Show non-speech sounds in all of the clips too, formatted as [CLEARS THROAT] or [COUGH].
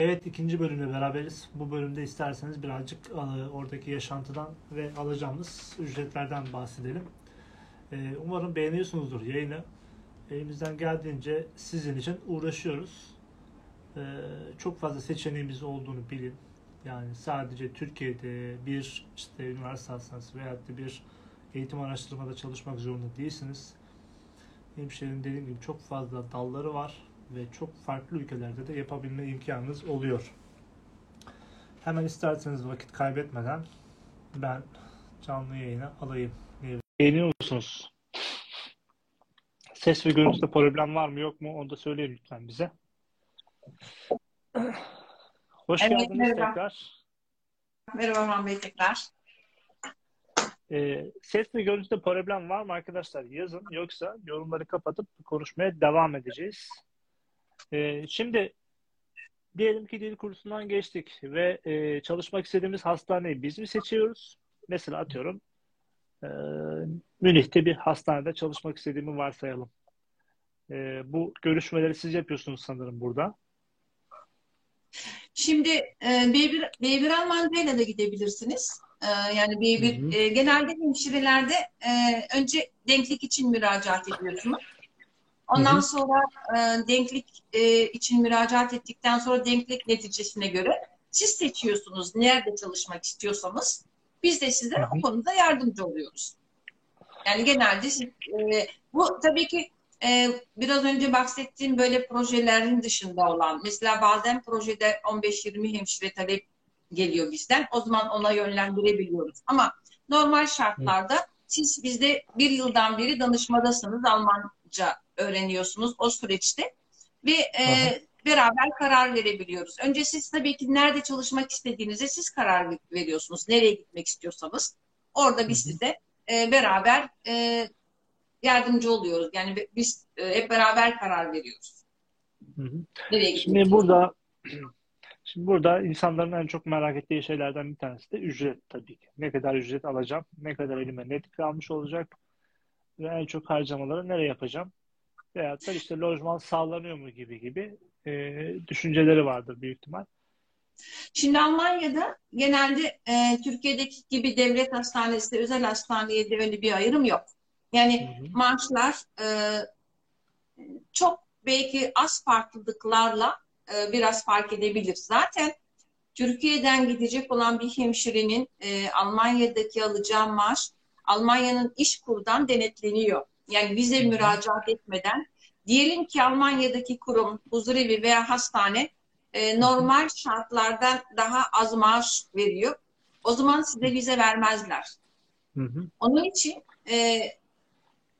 Evet ikinci bölümle beraberiz. Bu bölümde isterseniz birazcık e, oradaki yaşantıdan ve alacağımız ücretlerden bahsedelim. E, umarım beğeniyorsunuzdur yayını. Elimizden geldiğince sizin için uğraşıyoruz. E, çok fazla seçeneğimiz olduğunu bilin. Yani sadece Türkiye'de bir işte üniversite hastanesi veya bir eğitim araştırmada çalışmak zorunda değilsiniz. Hemşirenin dediğim gibi çok fazla dalları var ve çok farklı ülkelerde de yapabilme imkanınız oluyor. Hemen isterseniz vakit kaybetmeden ben canlı yayına alayım. Musunuz? Ses ve görüntüde problem var mı yok mu onu da söyleyin lütfen bize. Hoş Evet, geldiniz merhaba. tekrar. Merhaba Orhan Bey tekrar. Ee, ses ve görüntüde problem var mı arkadaşlar? Yazın yoksa yorumları kapatıp konuşmaya devam edeceğiz. Ee, şimdi diyelim ki dil kursundan geçtik ve e, çalışmak istediğimiz hastaneyi biz mi seçiyoruz? Mesela atıyorum e, Münih'te bir hastanede çalışmak istediğimi varsayalım. E, bu görüşmeleri siz yapıyorsunuz sanırım burada. Şimdi e, B1, B1 Almancayla da gidebilirsiniz. E, yani B1 Hı hı. e, genelde hemşirelerde e, önce denklik için müracaat ediyorsunuz. Ondan Hı hı. sonra e, denklik e, için müracaat ettikten sonra denklik neticesine göre siz seçiyorsunuz nerede çalışmak istiyorsanız. Biz de size Hı hı. o konuda yardımcı oluyoruz. Yani genelde siz, e, bu tabii ki e, biraz önce bahsettiğim böyle projelerin dışında olan mesela bazen projede 15-20 hemşire talep geliyor bizden. O zaman ona yönlendirebiliyoruz. Ama normal şartlarda siz bizde bir yıldan beri danışmadasınız. Almanca öğreniyorsunuz o süreçte ve e, Aha. beraber karar verebiliyoruz. Önce siz tabii ki nerede çalışmak istediğinize siz karar veriyorsunuz. Nereye gitmek istiyorsanız. Orada biz size e, beraber e, yardımcı oluyoruz. Yani bi- biz e, hep beraber karar veriyoruz. Hı hı. Nereye Şimdi burada [CLEARS THROAT] şimdi burada insanların en çok merak ettiği şeylerden bir tanesi de ücret tabii ki. Ne kadar ücret alacağım, ne kadar elime net kalmış olacak ve en çok harcamaları nereye yapacağım? Veyahut da işte lojman sağlanıyor mu gibi gibi e, düşünceleri vardır büyük ihtimal. Şimdi Almanya'da genelde e, Türkiye'deki gibi devlet hastanesi, özel hastaneye de öyle bir ayrım yok. Hı Yani hı. maaşlar e, çok belki az farklılıklarla e, biraz fark edebilir. Zaten Türkiye'den gidecek olan bir hemşirenin e, Almanya'daki alacağı maaş Almanya'nın iş kurdan denetleniyor. Yani hı. müracaat etmeden diyelim ki Almanya'daki kurum, huzurevi veya hastane e, normal şartlardan daha az maaş veriyor. O zaman size vize vermezler. Hı hı. Onun için e,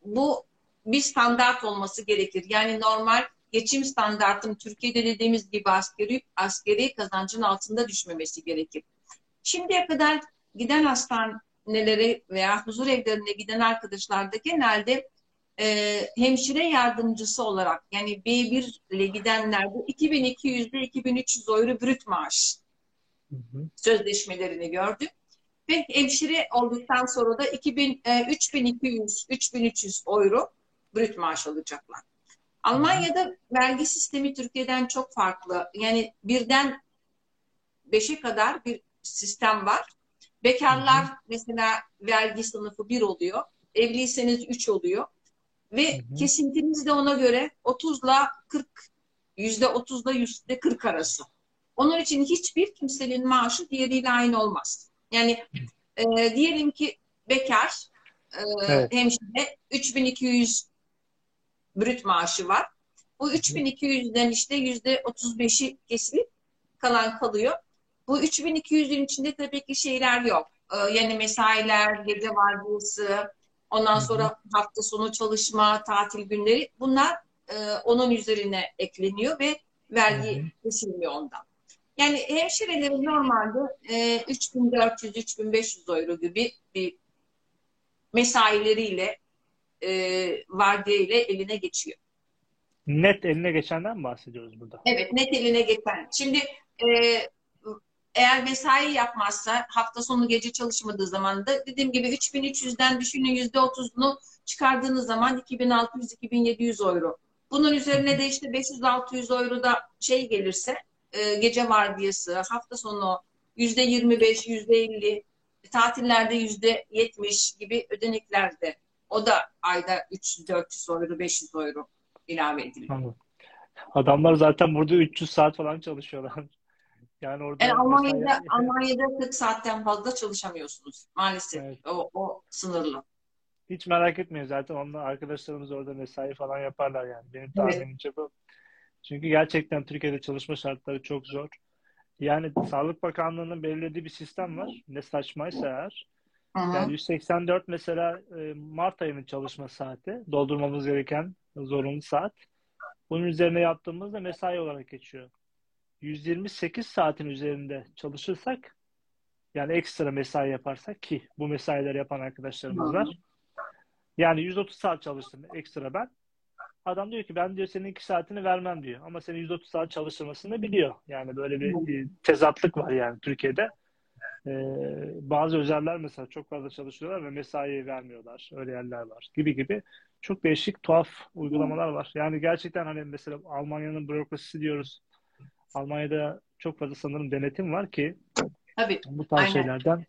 bu bir standart olması gerekir. Yani normal geçim standartın Türkiye'de dediğimiz gibi askeri, askeri kazancın altında düşmemesi gerekir. Şimdiye kadar giden hastanelere veya huzur evlerine giden arkadaşlar da genelde e, hemşire yardımcısı olarak yani B1 ile gidenlerde 2200 ile 2300 euro brüt maaş Hı hı. sözleşmelerini gördük. Ve hemşire olduktan sonra da 2000, e, 3200, 3300 euro brüt maaş alacaklar. Hı hı. Almanya'da vergi sistemi Türkiye'den çok farklı. Yani birden beşe kadar bir sistem var. Hı Bekarlar hı. mesela vergi sınıfı bir oluyor. Evliyseniz üç oluyor. Hı Ve hı. kesintiniz de ona göre 30 ile 40, yüzde 30 ile yüzde 40 arası. Onun için hiçbir kimsenin maaşı diğeriyle aynı olmaz. Yani e, diyelim ki bekar e, Evet. hemşire 3200 brüt maaşı var. Bu Hı hı. 3200'den işte yüzde 35'i kesilip kalan kalıyor. Bu 3200'ün içinde tabii ki şeyler yok. Ee, yani mesailer, gece vardiyası, ondan sonra hafta sonu çalışma, tatil günleri bunlar e, onun üzerine ekleniyor ve vergi kesilmiyor ondan. Yani hemşirelerin normalde e, 3400-3500 euro gibi bir mesaileriyle e, vardiya eline geçiyor. Net eline geçenden mi bahsediyoruz burada? Evet, net eline geçen. Şimdi e, eğer mesai yapmazsa hafta sonu gece çalışmadığı zaman da dediğim gibi 3300'den düşünün %30'unu çıkardığınız zaman 2600-2700 euro. Bunun üzerine de işte 500-600 euro da şey gelirse e, gece vardiyası, hafta sonu yüzde 25, yüzde 50, tatillerde yüzde 70 gibi ödeneklerde. O da ayda 300-400 euro, 500 euro ilave ediliyor. Adamlar zaten burada 300 saat falan çalışıyorlar. Yani orada Yani Almanya'da, mesela- Almanya'da [LAUGHS] 40 saatten fazla çalışamıyorsunuz maalesef. Evet. O, o sınırlı. Hiç merak etmeyin zaten onlar arkadaşlarımız orada mesai falan yaparlar yani. Benim Evet. tahminimce bu. Çünkü gerçekten Türkiye'de çalışma şartları çok zor. Yani Sağlık Bakanlığı'nın belirlediği bir sistem var. Ne saçmaysa eğer. Yani 184 mesela e, Mart ayının çalışma saati. Doldurmamız gereken zorunlu saat. Bunun üzerine yaptığımızda mesai olarak geçiyor. 128 saatin üzerinde çalışırsak yani ekstra mesai yaparsak ki bu mesaileri yapan arkadaşlarımız var. Yani 130 saat çalıştım ekstra ben. Adam diyor ki ben diyor senin 2 saatini vermem diyor. Ama senin 130 saat çalıştırmasını biliyor. Yani böyle bir tezatlık var yani Türkiye'de. Ee, bazı özeller mesela çok fazla çalışıyorlar ve mesai vermiyorlar. Öyle yerler var. Gibi gibi. Çok değişik, tuhaf uygulamalar var. Yani gerçekten hani mesela Almanya'nın bürokrasisi diyoruz. Almanya'da çok fazla sanırım denetim var ki Tabii. bu tarz Aynen. şeylerden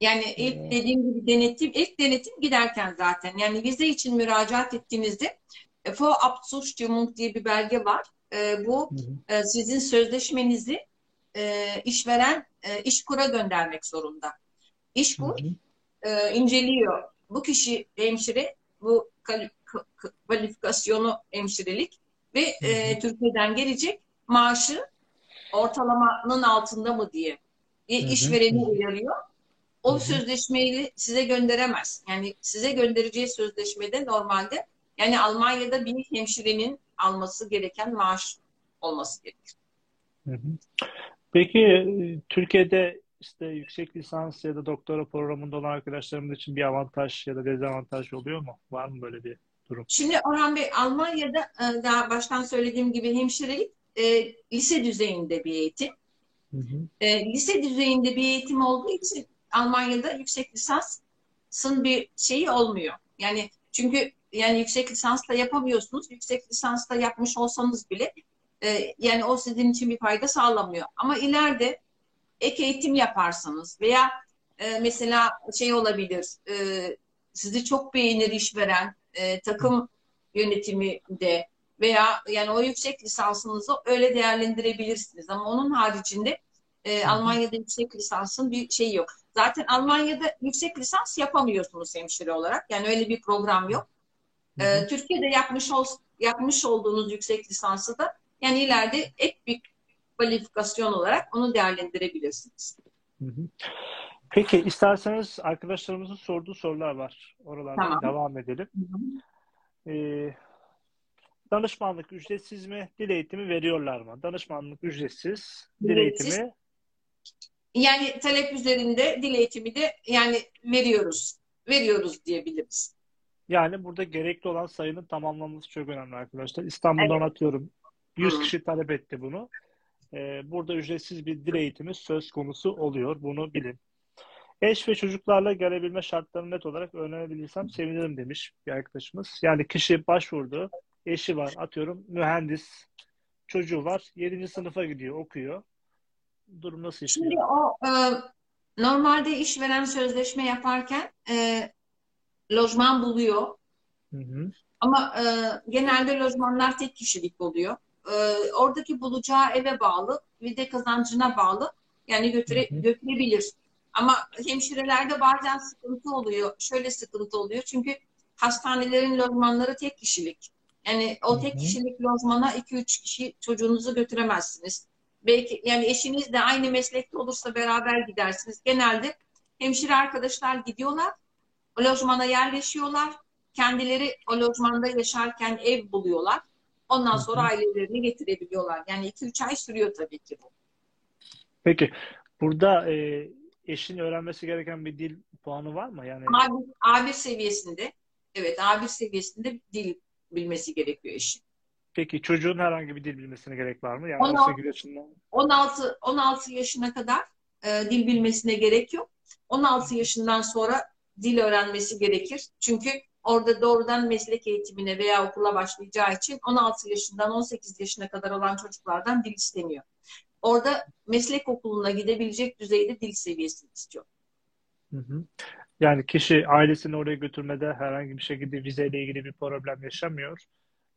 Yani ilk Evet. dediğim gibi denetim, ilk denetim giderken zaten. Yani vize için müracaat ettiğinizde e, Vorabzustimmung diye bir belge var. E, bu e, sizin sözleşmenizi e, işveren e, işkura göndermek zorunda. İşkur e, inceliyor. Bu kişi hemşire, bu kalifikasyonu hemşirelik ve e, Türkiye'den gelecek maaşı ortalamanın altında mı diye e, hı. işvereni uyarıyor. O hı. sözleşmeyi size gönderemez. Yani size göndereceği sözleşmede normalde yani Almanya'da bir hemşirenin alması gereken maaş olması gerekir. Peki Türkiye'de işte yüksek lisans ya da doktora programında olan arkadaşlarımız için bir avantaj ya da dezavantaj oluyor mu? Var mı böyle bir durum? Şimdi Orhan Bey Almanya'da e, daha baştan söylediğim gibi hemşirelik e, lise düzeyinde bir eğitim. Hı hı. E, lise düzeyinde bir eğitim olduğu için Almanya'da yüksek lisansın bir şeyi olmuyor. Yani çünkü yani yüksek lisansla yapamıyorsunuz. Yüksek lisansla yapmış olsanız bile e, yani o sizin için bir fayda sağlamıyor. Ama ileride ek eğitim yaparsanız veya e, mesela şey olabilir e, sizi çok beğenir işveren e, takım yönetiminde veya yani o yüksek lisansınızı öyle değerlendirebilirsiniz. Ama onun haricinde e, Hı hı. Almanya'da yüksek lisansın bir şeyi yok. Zaten Almanya'da yüksek lisans yapamıyorsunuz hemşire olarak. Yani öyle bir program yok. Hı E, hı. Türkiye'de yapmış ol, yapmış olduğunuz yüksek lisansı da yani ileride ek bir kvalifikasyon olarak onu değerlendirebilirsiniz. Hı hı. Peki isterseniz arkadaşlarımızın sorduğu sorular var. Oralardan Tamam. devam edelim. Ee, danışmanlık ücretsiz mi? Dil eğitimi veriyorlar mı? Danışmanlık ücretsiz. Dil Ücretsiz. eğitimi Yani talep üzerinde dil eğitimi de yani veriyoruz. Veriyoruz diyebiliriz. yani burada gerekli olan sayının tamamlanması çok önemli arkadaşlar. İstanbul'dan atıyorum 100 Hı. kişi talep etti bunu. Ee, burada ücretsiz bir dil eğitimi söz konusu oluyor. Bunu bilin. Eş ve çocuklarla gelebilme şartlarını net olarak öğrenebilirsem sevinirim demiş bir arkadaşımız. Yani kişi başvurdu, eşi var, atıyorum mühendis, çocuğu var, 7. sınıfa gidiyor, okuyor. Durum nasıl işliyor? Şimdi o e, normalde işveren sözleşme yaparken e, lojman buluyor. Hı hı, Ama e, genelde lojmanlar tek kişilik oluyor. E, oradaki bulacağı eve bağlı ve de kazancına bağlı. Yani götüre, Hı hı. götürebilir. Ama hemşirelerde bazen sıkıntı oluyor. Şöyle sıkıntı oluyor. Çünkü hastanelerin lojmanları tek kişilik. Yani o tek kişilik lojmana 2-3 kişi çocuğunuzu götüremezsiniz. Belki yani eşiniz de aynı meslekte olursa beraber gidersiniz. Genelde hemşire arkadaşlar gidiyorlar. O lojmana yerleşiyorlar. Kendileri o lojmanda yaşarken ev buluyorlar. Ondan sonra ailelerini getirebiliyorlar. Yani 2-3 ay sürüyor tabii ki bu. Peki burada e, eşin öğrenmesi gereken bir dil puanı var mı? Yani A1, A1 seviyesinde evet A1 seviyesinde dil bilmesi gerekiyor eşin. peki çocuğun herhangi bir dil bilmesine gerek var mı? Yani Onu- 18 yaşında 16 16 yaşına kadar e, dil bilmesine gerek yok. 16 yaşından sonra dil öğrenmesi gerekir. Çünkü orada doğrudan meslek eğitimine veya okula başlayacağı için 16 yaşından 18 yaşına kadar olan çocuklardan dil isteniyor. orada meslek okuluna gidebilecek düzeyde dil seviyesini istiyor. Hı hı. Yani kişi ailesini oraya götürmede herhangi bir şekilde vizeyle ilgili bir problem yaşamıyor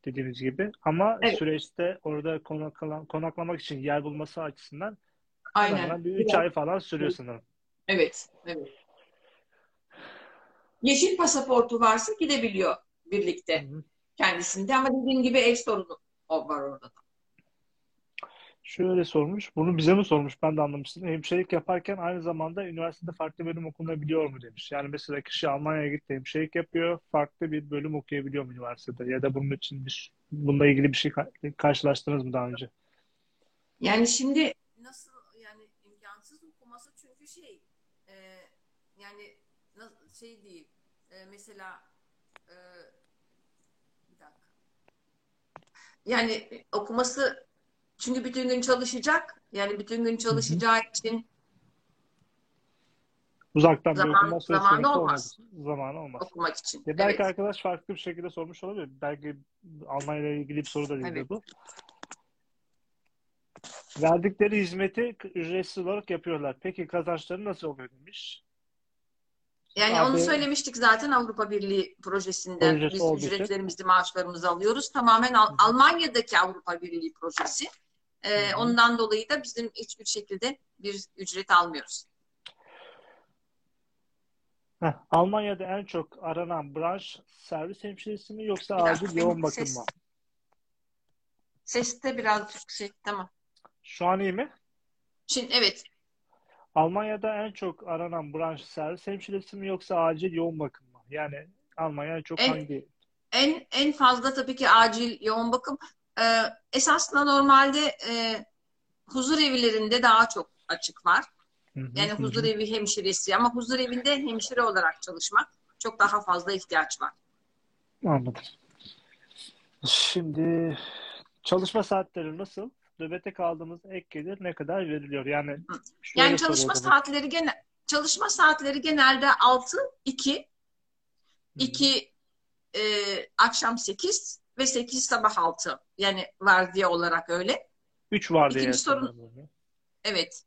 dediğiniz gibi. Ama Evet. süreçte orada konaklan- konaklamak için yer bulması açısından Aynen. bir 3 ay falan sürüyor sanırım. Evet, evet. Yeşil pasaportu varsa gidebiliyor birlikte Hı hı. kendisinde ama dediğim gibi ev sorunu var orada da. Şöyle sormuş. Bunu bize mi sormuş? Ben de anlamıştım. Hemşirelik yaparken aynı zamanda üniversitede farklı bölüm okunabiliyor mu demiş. Yani mesela kişi Almanya'ya gitti hemşirelik yapıyor. Farklı bir bölüm okuyabiliyor mu üniversitede? Ya da bunun için bir, bununla ilgili bir şey ka- karşılaştınız mı daha önce? Yani şimdi nasıl yani imkansız okuması çünkü şey e, yani şey değil e, mesela e, bir dakika yani okuması çünkü bütün gün çalışacak. Yani bütün gün çalışacağı için Uzaktan bir Zaman- okuma söz zamanı olmaz. olmaz. Zamanı olmaz. okumak için. Ya belki Evet. arkadaş farklı bir şekilde sormuş olabilir. Belki Almanya ile ilgili bir soru da değildir Evet. bu. Verdikleri hizmeti ücretsiz olarak yapıyorlar. Peki kazançları nasıl oluyor demiş. Yani Abi- onu söylemiştik zaten Avrupa Birliği projesinden Projesi biz olduğu için. ücretlerimizi, maaşlarımızı alıyoruz. Tamamen Al- Almanya'daki Avrupa Birliği projesi. Hı. ondan dolayı da bizim hiçbir şekilde bir ücret almıyoruz. Heh, Almanya'da en çok aranan branş servis hemşiresi mi yoksa acil yoğun bakım ses- mı? Seste biraz yüksek. Tamam. Şu an iyi mi? Şimdi evet. Almanya'da en çok aranan branş servis hemşiresi mi yoksa acil yoğun bakım mı? Yani Almanya en çok En- hangi? En en fazla tabii ki acil yoğun bakım. Ee, esasında normalde e, huzur evlerinde daha çok açık var. Yani huzur evi hemşiresi ama huzur evinde hemşire olarak çalışmak çok daha fazla ihtiyaç var. Anladım. Şimdi çalışma saatleri nasıl? Nöbete kaldığımız ek gelir ne kadar veriliyor? Yani Yani çalışma saatleri genel çalışma saatleri genelde 6 2 Hı hı. 2 e, akşam 8 ve 8 sabah 6. Yani vardiya olarak öyle. Üç var diye İkinci sorun-. Evet.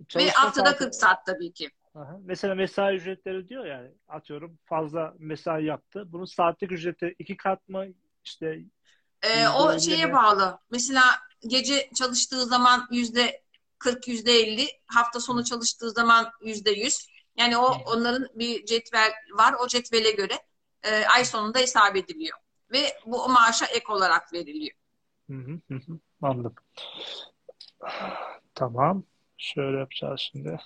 Ve Çalışma haftada saati- 40 saat tabii ki. Aha. Mesela mesai ücretleri diyor yani atıyorum fazla mesai yaptı. Bunun saatlik ücreti iki kat mı? İşte Ee, o %50 şeye mi? bağlı. Mesela gece çalıştığı zaman yüzde 40 yüzde 50, hafta sonu çalıştığı zaman yüzde 100. Yani o onların bir cetvel var. O cetvele göre e, ay sonunda hesap ediliyor. Ve bu maaşa ek olarak veriliyor. Hı hı. Anladım. Tamam. Şöyle yapacağız şimdi.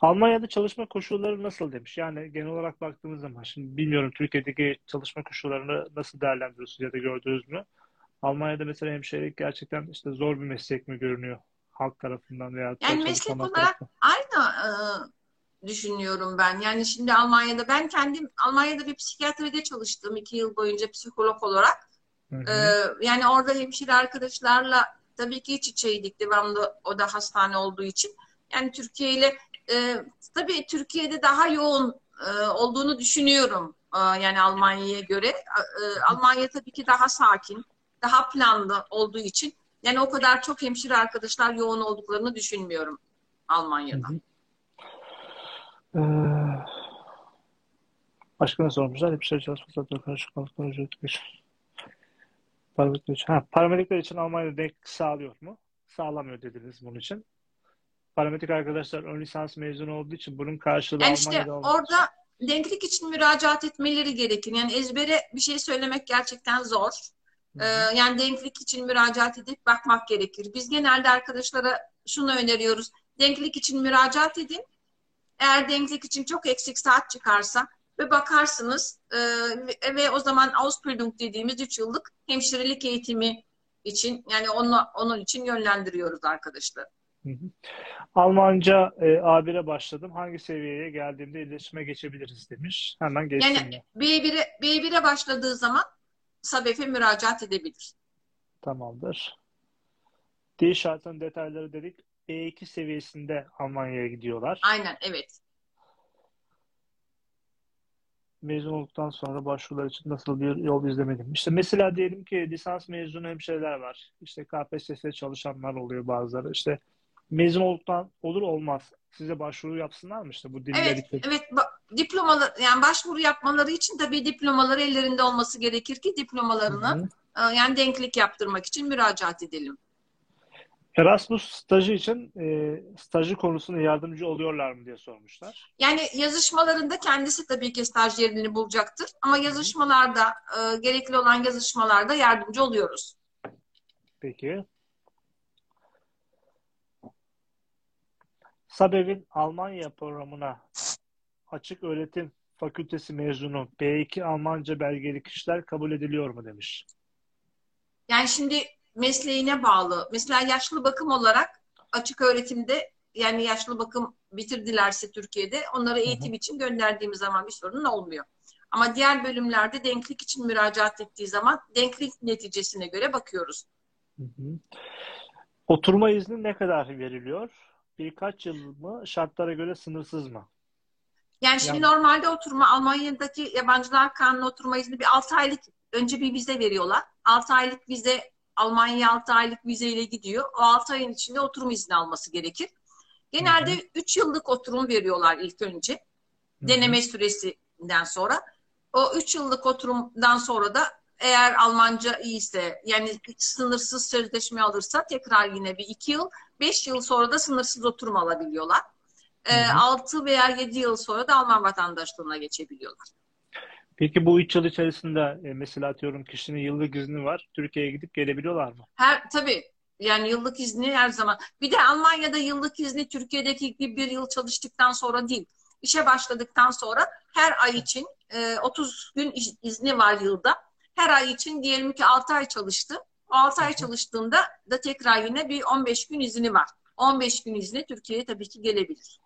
Almanya'da çalışma koşulları nasıl demiş. Yani genel olarak baktığımız zaman şimdi bilmiyorum Türkiye'deki çalışma koşullarını nasıl değerlendiriyorsunuz ya da gördünüz mü? Almanya'da mesela hemşirelik gerçekten işte zor bir meslek mi görünüyor halk tarafından veya Yani meslek olarak tarafından? aynı e, düşünüyorum ben. Yani şimdi Almanya'da ben kendim Almanya'da bir psikiyatride çalıştım iki yıl boyunca psikolog olarak. Hı hı. Ee, yani orada hemşire arkadaşlarla tabii ki iç içeydik devamlı o da hastane olduğu için. Yani Türkiye ile e, tabii Türkiye'de daha yoğun e, olduğunu düşünüyorum. E, yani Almanya'ya göre. E, Almanya tabii ki daha sakin, daha planlı olduğu için. Yani o kadar çok hemşire arkadaşlar yoğun olduklarını düşünmüyorum Almanya'da. Hı hı. Ee, başka ne sormuşlar? Karşı kalıplar ücreti geçiyor. Paramedikler için. Ha, paramedikler için Almanya'da denk sağlıyor mu? Sağlamıyor dediniz bunun için. Paramedik arkadaşlar ön lisans mezunu olduğu için bunun karşılığı Yani işte Almanya'da olmaz. orada denklik için müracaat etmeleri gerekir. Yani ezbere bir şey söylemek gerçekten zor. Ee, yani denklik için müracaat edip bakmak gerekir. Biz genelde arkadaşlara şunu öneriyoruz. Denklik için müracaat edin. Eğer denklik için çok eksik saat çıkarsa ve bakarsınız e, ve, o zaman Ausbildung dediğimiz 3 yıllık hemşirelik eğitimi için yani onu, onun için yönlendiriyoruz arkadaşlar. Hı hı. Almanca e, A1'e başladım. Hangi seviyeye geldiğimde iletişime geçebiliriz demiş. Hemen geçtim Yani mi? B1'e B1'e başladığı zaman SABEF'e müracaat edebilir. Tamamdır. Dil şartının detayları dedik. B2 seviyesinde Almanya'ya gidiyorlar. Aynen evet. mezun olduktan sonra başvurular için nasıl bir yol izlemeliyim? İşte mesela diyelim ki lisans mezunu hemşireler var. İşte KPSS çalışanlar oluyor bazıları. İşte mezun olduktan olur olmaz. Size başvuru yapsınlar mı işte bu Evet, dilleri? evet. Ba- Diplomalar, yani başvuru yapmaları için tabii diplomaları ellerinde olması gerekir ki diplomalarını Hı hı. e, yani denklik yaptırmak için müracaat edelim. Erasmus stajı için e, stajı konusunda yardımcı oluyorlar mı diye sormuşlar. Yani yazışmalarında kendisi tabii ki stajyerini bulacaktır. Ama yazışmalarda, e, gerekli olan yazışmalarda yardımcı oluyoruz. Peki. Sabev'in Almanya programına açık öğretim fakültesi mezunu B2 Almanca belgeli kişiler kabul ediliyor mu demiş. Yani şimdi mesleğine bağlı. Mesela yaşlı bakım olarak açık öğretimde yani yaşlı bakım bitirdilerse Türkiye'de onları eğitim için gönderdiğimiz zaman bir sorun olmuyor. Ama diğer bölümlerde denklik için müracaat ettiği zaman denklik neticesine göre bakıyoruz. Hı hı. Oturma izni ne kadar veriliyor? Birkaç yıl mı? Şartlara göre sınırsız mı? Yani şimdi Yani- normalde oturma Almanya'daki yabancılar kanunu oturma izni bir 6 aylık önce bir vize veriyorlar. 6 aylık vize Almanya 6 aylık vizeyle gidiyor. O 6 ayın içinde oturum izni alması gerekir. Genelde 3 yıllık oturum veriyorlar ilk önce. Hı hı. Deneme süresinden sonra. O 3 yıllık oturumdan sonra da eğer Almanca iyiyse yani sınırsız sözleşme alırsa tekrar yine bir 2 yıl. 5 yıl sonra da sınırsız oturum alabiliyorlar. Hı hı. 6 veya 7 yıl sonra da Alman vatandaşlığına geçebiliyorlar. Peki bu 3 yıl içerisinde e, mesela atıyorum kişinin yıllık izni var. Türkiye'ye gidip gelebiliyorlar mı? Her tabii yani yıllık izni her zaman. Bir de Almanya'da yıllık izni Türkiye'deki gibi bir yıl çalıştıktan sonra değil. İşe başladıktan sonra her ay için e, 30 gün iş- izni var yılda. Her ay için diyelim ki 6 ay çalıştı. O 6 ay çalıştığında da tekrar yine bir 15 gün izni var. 15 gün izni Türkiye'ye tabii ki gelebilir.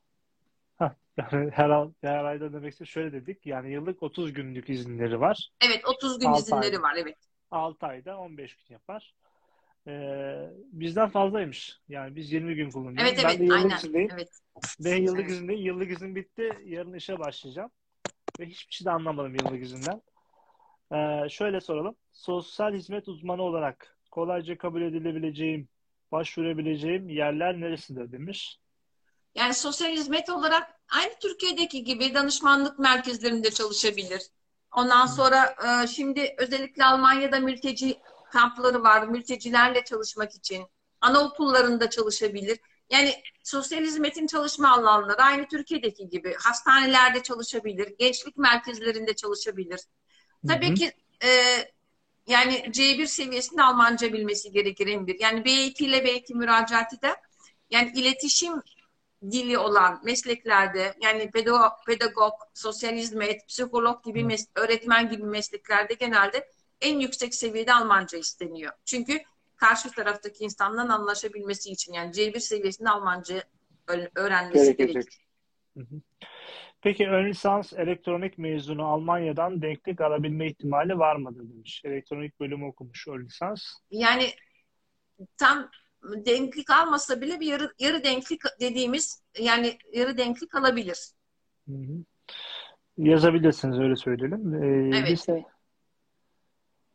Yani her, al- her ayda demek ki şöyle dedik. Yani yıllık 30 günlük izinleri var. Evet 30 gün izinleri ay. var evet. 6 ayda 15 gün yapar. Ee, bizden fazlaymış. Yani biz 20 gün kullanıyoruz. Evet ben evet de yıllık aynen. izindeyim. Evet. Ben yıllık Evet. izindeyim. Yıllık izin bitti. Yarın işe başlayacağım. Ve hiçbir şey de anlamadım yıllık izinden. Ee, şöyle soralım. Sosyal hizmet uzmanı olarak kolayca kabul edilebileceğim, başvurabileceğim yerler neresinde demiş. Yani sosyal hizmet olarak aynı Türkiye'deki gibi danışmanlık merkezlerinde çalışabilir. Ondan sonra e, şimdi özellikle Almanya'da mülteci kampları var. Mültecilerle çalışmak için. Anaokullarında çalışabilir. Yani sosyal hizmetin çalışma alanları aynı Türkiye'deki gibi. Hastanelerde çalışabilir. Gençlik merkezlerinde çalışabilir. Tabii Hı hı. ki e, yani C1 seviyesinde Almanca bilmesi gerekir en bir. Yani B2 ile B2 müracaat eder. Yani iletişim dili olan mesleklerde yani pedagog, pedagog sosyal hizmet, psikolog gibi mes- öğretmen gibi mesleklerde genelde en yüksek seviyede Almanca isteniyor. Çünkü karşı taraftaki insanla anlaşabilmesi için yani C1 seviyesinde Almanca öğrenmesi Gerekecek. gerekir. Peki ön lisans elektronik mezunu Almanya'dan denklik alabilme ihtimali var mıdır demiş. Elektronik bölümü okumuş ön lisans. Yani tam denklik almasa bile bir yarı, yarı denklik dediğimiz yani yarı denklik alabilir. Hı hı. Yazabilirsiniz öyle söyleyelim. Ee, Evet. lise,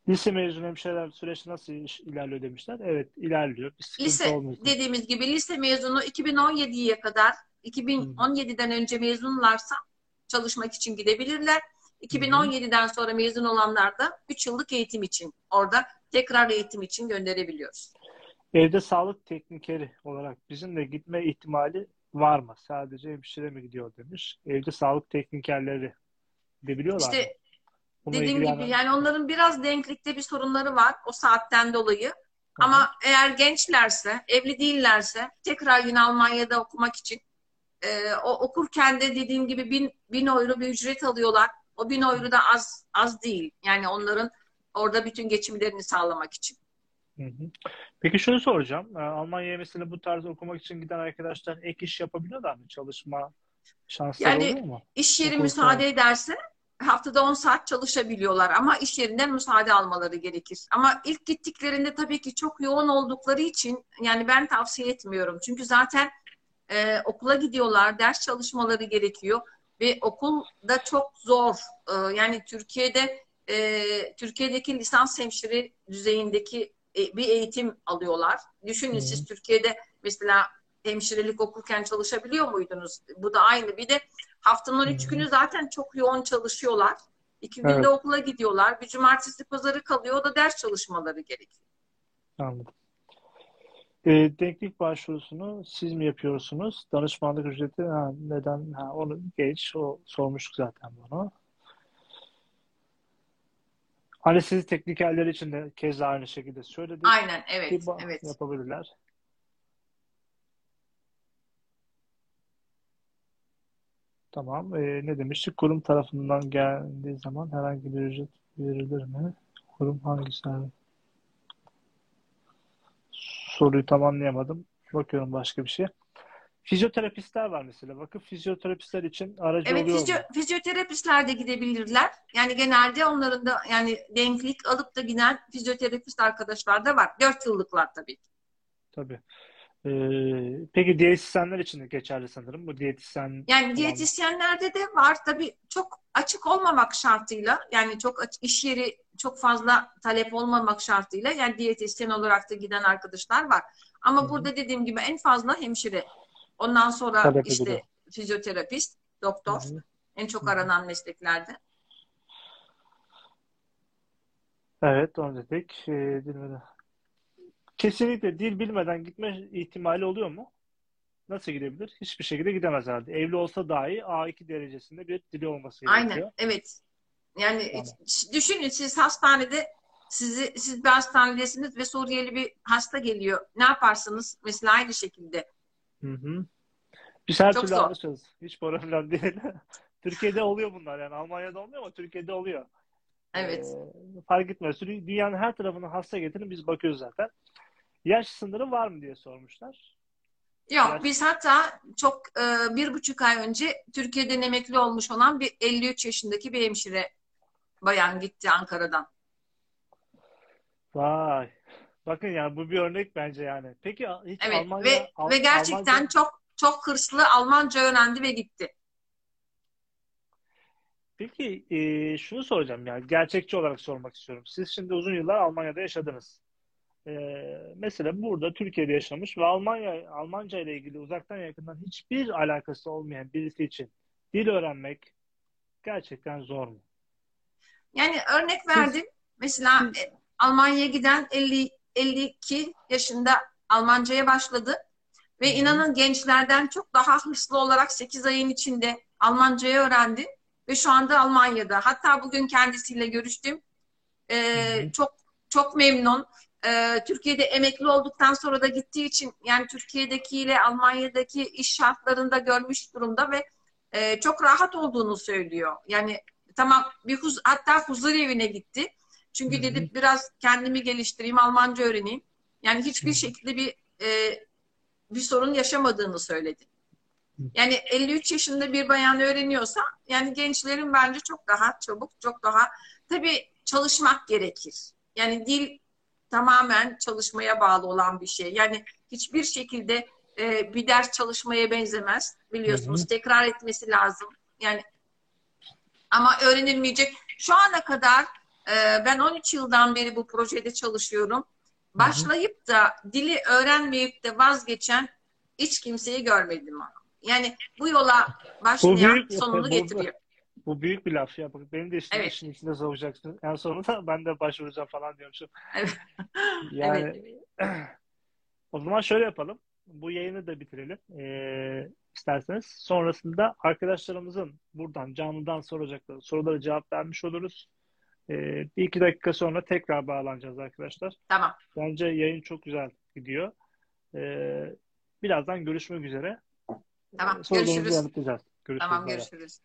lise mezunu hemşireler süreç nasıl ilerliyor demişler. Evet ilerliyor. Bir Lise olmuyor. dediğimiz gibi lise mezunu 2017'ye kadar 2017'den önce mezunlarsa çalışmak için gidebilirler. 2017'den sonra mezun olanlar da 3 yıllık eğitim için orada tekrar eğitim için gönderebiliyoruz. Evde sağlık teknikeri olarak bizim de gitme ihtimali var mı? Sadece hemşire mi gidiyor demiş. Evde sağlık teknikerleri gidebiliyorlar mı? İşte Bununla dediğim gibi yani- yani onların biraz denklikte bir sorunları var o saatten dolayı. Ama eğer gençlerse, evli değillerse tekrar yine Almanya'da okumak için e, o okurken de dediğim gibi bin, bin euro bir ücret alıyorlar. O bin euro da az az değil. Yani onların orada bütün geçimlerini sağlamak için. Hı hı. Peki şunu soracağım. Ee, Almanya'ya mesela bu tarz okumak için giden arkadaşlar ek iş yapabiliyorlar mı? Çalışma şansları Yani- oluyor mu? İş yeri Okul müsaade saati. ederse haftada 10 saat çalışabiliyorlar ama iş yerinden müsaade almaları gerekir. Ama ilk gittiklerinde tabii ki çok yoğun oldukları için yani ben tavsiye etmiyorum. Çünkü zaten e, okula gidiyorlar, ders çalışmaları gerekiyor ve okul da çok zor. Ee, yani Türkiye'de e, Türkiye'deki lisans hemşire düzeyindeki e, bir eğitim alıyorlar. Düşünün Hı. siz Türkiye'de mesela hemşirelik okurken çalışabiliyor muydunuz? Bu da aynı. Bir de haftanın üç günü zaten çok yoğun çalışıyorlar. İki günde Evet. okula gidiyorlar. Bir cumartesi pazarı kalıyor. O da ders çalışmaları gerekiyor. Anladım. E, denklik başvurusunu siz mi yapıyorsunuz? Danışmanlık ücreti ha, neden? Ha, onu geç. O sormuştuk zaten bunu. Anestezi teknikerleri için de keza aynı şekilde söyledik. Aynen evet. Bir Evet. yapabilirler. Tamam. Ee, ne demiştik? Kurum tarafından geldiği zaman herhangi bir ücret verilir mi? Kurum hangisi? Soruyu tam anlayamadım. Bakıyorum başka bir şey. Fizyoterapistler var mesela. Bakın fizyoterapistler için aracı Evet, oluyor fizyo, mu? fizyoterapistler de gidebilirler. Yani genelde onların da yani denklik alıp da giden fizyoterapist arkadaşlar da var. Dört yıllıklar tabii. ki. Tabii. Ee, peki diyetisyenler için de geçerli sanırım. Bu diyetisyen Yani diyetisyenlerde de var tabii çok açık olmamak şartıyla yani çok aç- iş yeri çok fazla talep olmamak şartıyla yani diyetisyen olarak da giden arkadaşlar var. Ama Hı hı. burada dediğim gibi en fazla hemşire. Ondan sonra Talep işte ediliyor. fizyoterapist, doktor Hı hı. en çok aranan mesleklerde. Evet, onu dedik. Ee, bilmeden. Kesinlikle dil bilmeden gitme ihtimali oluyor mu? Nasıl gidebilir? Hiçbir şekilde gidemez herhalde. Evli olsa dahi A2 derecesinde bir dili olması Aynen, gerekiyor. evet. Yani Tamam. düşünün siz hastanede sizi siz bir hastanedesiniz ve Suriyeli bir hasta geliyor. Ne yaparsınız? Mesela aynı şekilde. Hı hı. Biz her Çok türlü zor. anlaşırız. Hiç problem değil. [LAUGHS] Türkiye'de oluyor bunlar yani. Almanya'da olmuyor ama Türkiye'de oluyor. Evet. Ee, fark etmez. Dü- Dünyanın her tarafına hasta getirin biz bakıyoruz zaten. Yaş sınırı var mı diye sormuşlar. Yok Yaş- biz hatta çok e, bir buçuk ay önce Türkiye'den emekli olmuş olan bir 53 yaşındaki bir hemşire bayan gitti Ankara'dan. Vay. Bakın yani bu bir örnek bence yani. Peki hiç Evet Almanya ve Al- ve gerçekten Almanca- çok çok hırslı Almanca öğrendi ve gitti. Peki e, şunu soracağım yani gerçekçi olarak sormak istiyorum. Siz şimdi uzun yıllar Almanya'da yaşadınız. E, mesela burada Türkiye'de yaşamış ve Almanya Almanca ile ilgili uzaktan yakından hiçbir alakası olmayan birisi için dil öğrenmek gerçekten zor mu? Yani örnek verdim. Mesela e, Almanya'ya giden 50 52 yaşında Almanca'ya başladı ve inanın gençlerden çok daha hırslı olarak 8 ayın içinde Almancayı öğrendi ve şu anda Almanya'da. Hatta bugün kendisiyle görüştüm. E, hı. çok çok memnun. E, Türkiye'de emekli olduktan sonra da gittiği için yani Türkiye'dekiyle Almanya'daki iş şartlarında görmüş durumda ve e, çok rahat olduğunu söylüyor. Yani tamam bir huz hatta huzur evine gitti. Çünkü Hı hı. dedi biraz kendimi geliştireyim, Almanca öğreneyim. Yani hiçbir Hı hı. şekilde bir e, bir sorun yaşamadığını söyledi. Yani 53 yaşında bir bayan öğreniyorsa yani gençlerin bence çok daha çabuk, çok daha tabii çalışmak gerekir. Yani dil tamamen çalışmaya bağlı olan bir şey. Yani hiçbir şekilde e, bir ders çalışmaya benzemez. Biliyorsunuz Hı hı. tekrar etmesi lazım. Yani ama öğrenilmeyecek. Şu ana kadar e, ben 13 yıldan beri bu projede çalışıyorum. Başlayıp da dili öğrenmeyip de vazgeçen hiç kimseyi görmedim. Yani bu yola başlayan büyük- sonunu bu- getiriyor. Bu büyük bir laf ya. Bak benim de işin, Evet. işin içinde sokacaksın. En sonunda [LAUGHS] ben de başvuracağım falan diyormuşum. Evet. [LAUGHS] Yani [CLEARS THROAT] o zaman şöyle yapalım. Bu yayını da bitirelim. Ee, isterseniz. Sonrasında arkadaşlarımızın buradan canlıdan soracakları sorulara cevap vermiş oluruz. Ee, bir iki dakika sonra tekrar bağlanacağız arkadaşlar. Tamam. Bence yayın çok güzel gidiyor. Ee, birazdan görüşmek üzere. Tamam, sorularınızı görüşürüz. Görüşürüz. Tamam bay. görüşürüz.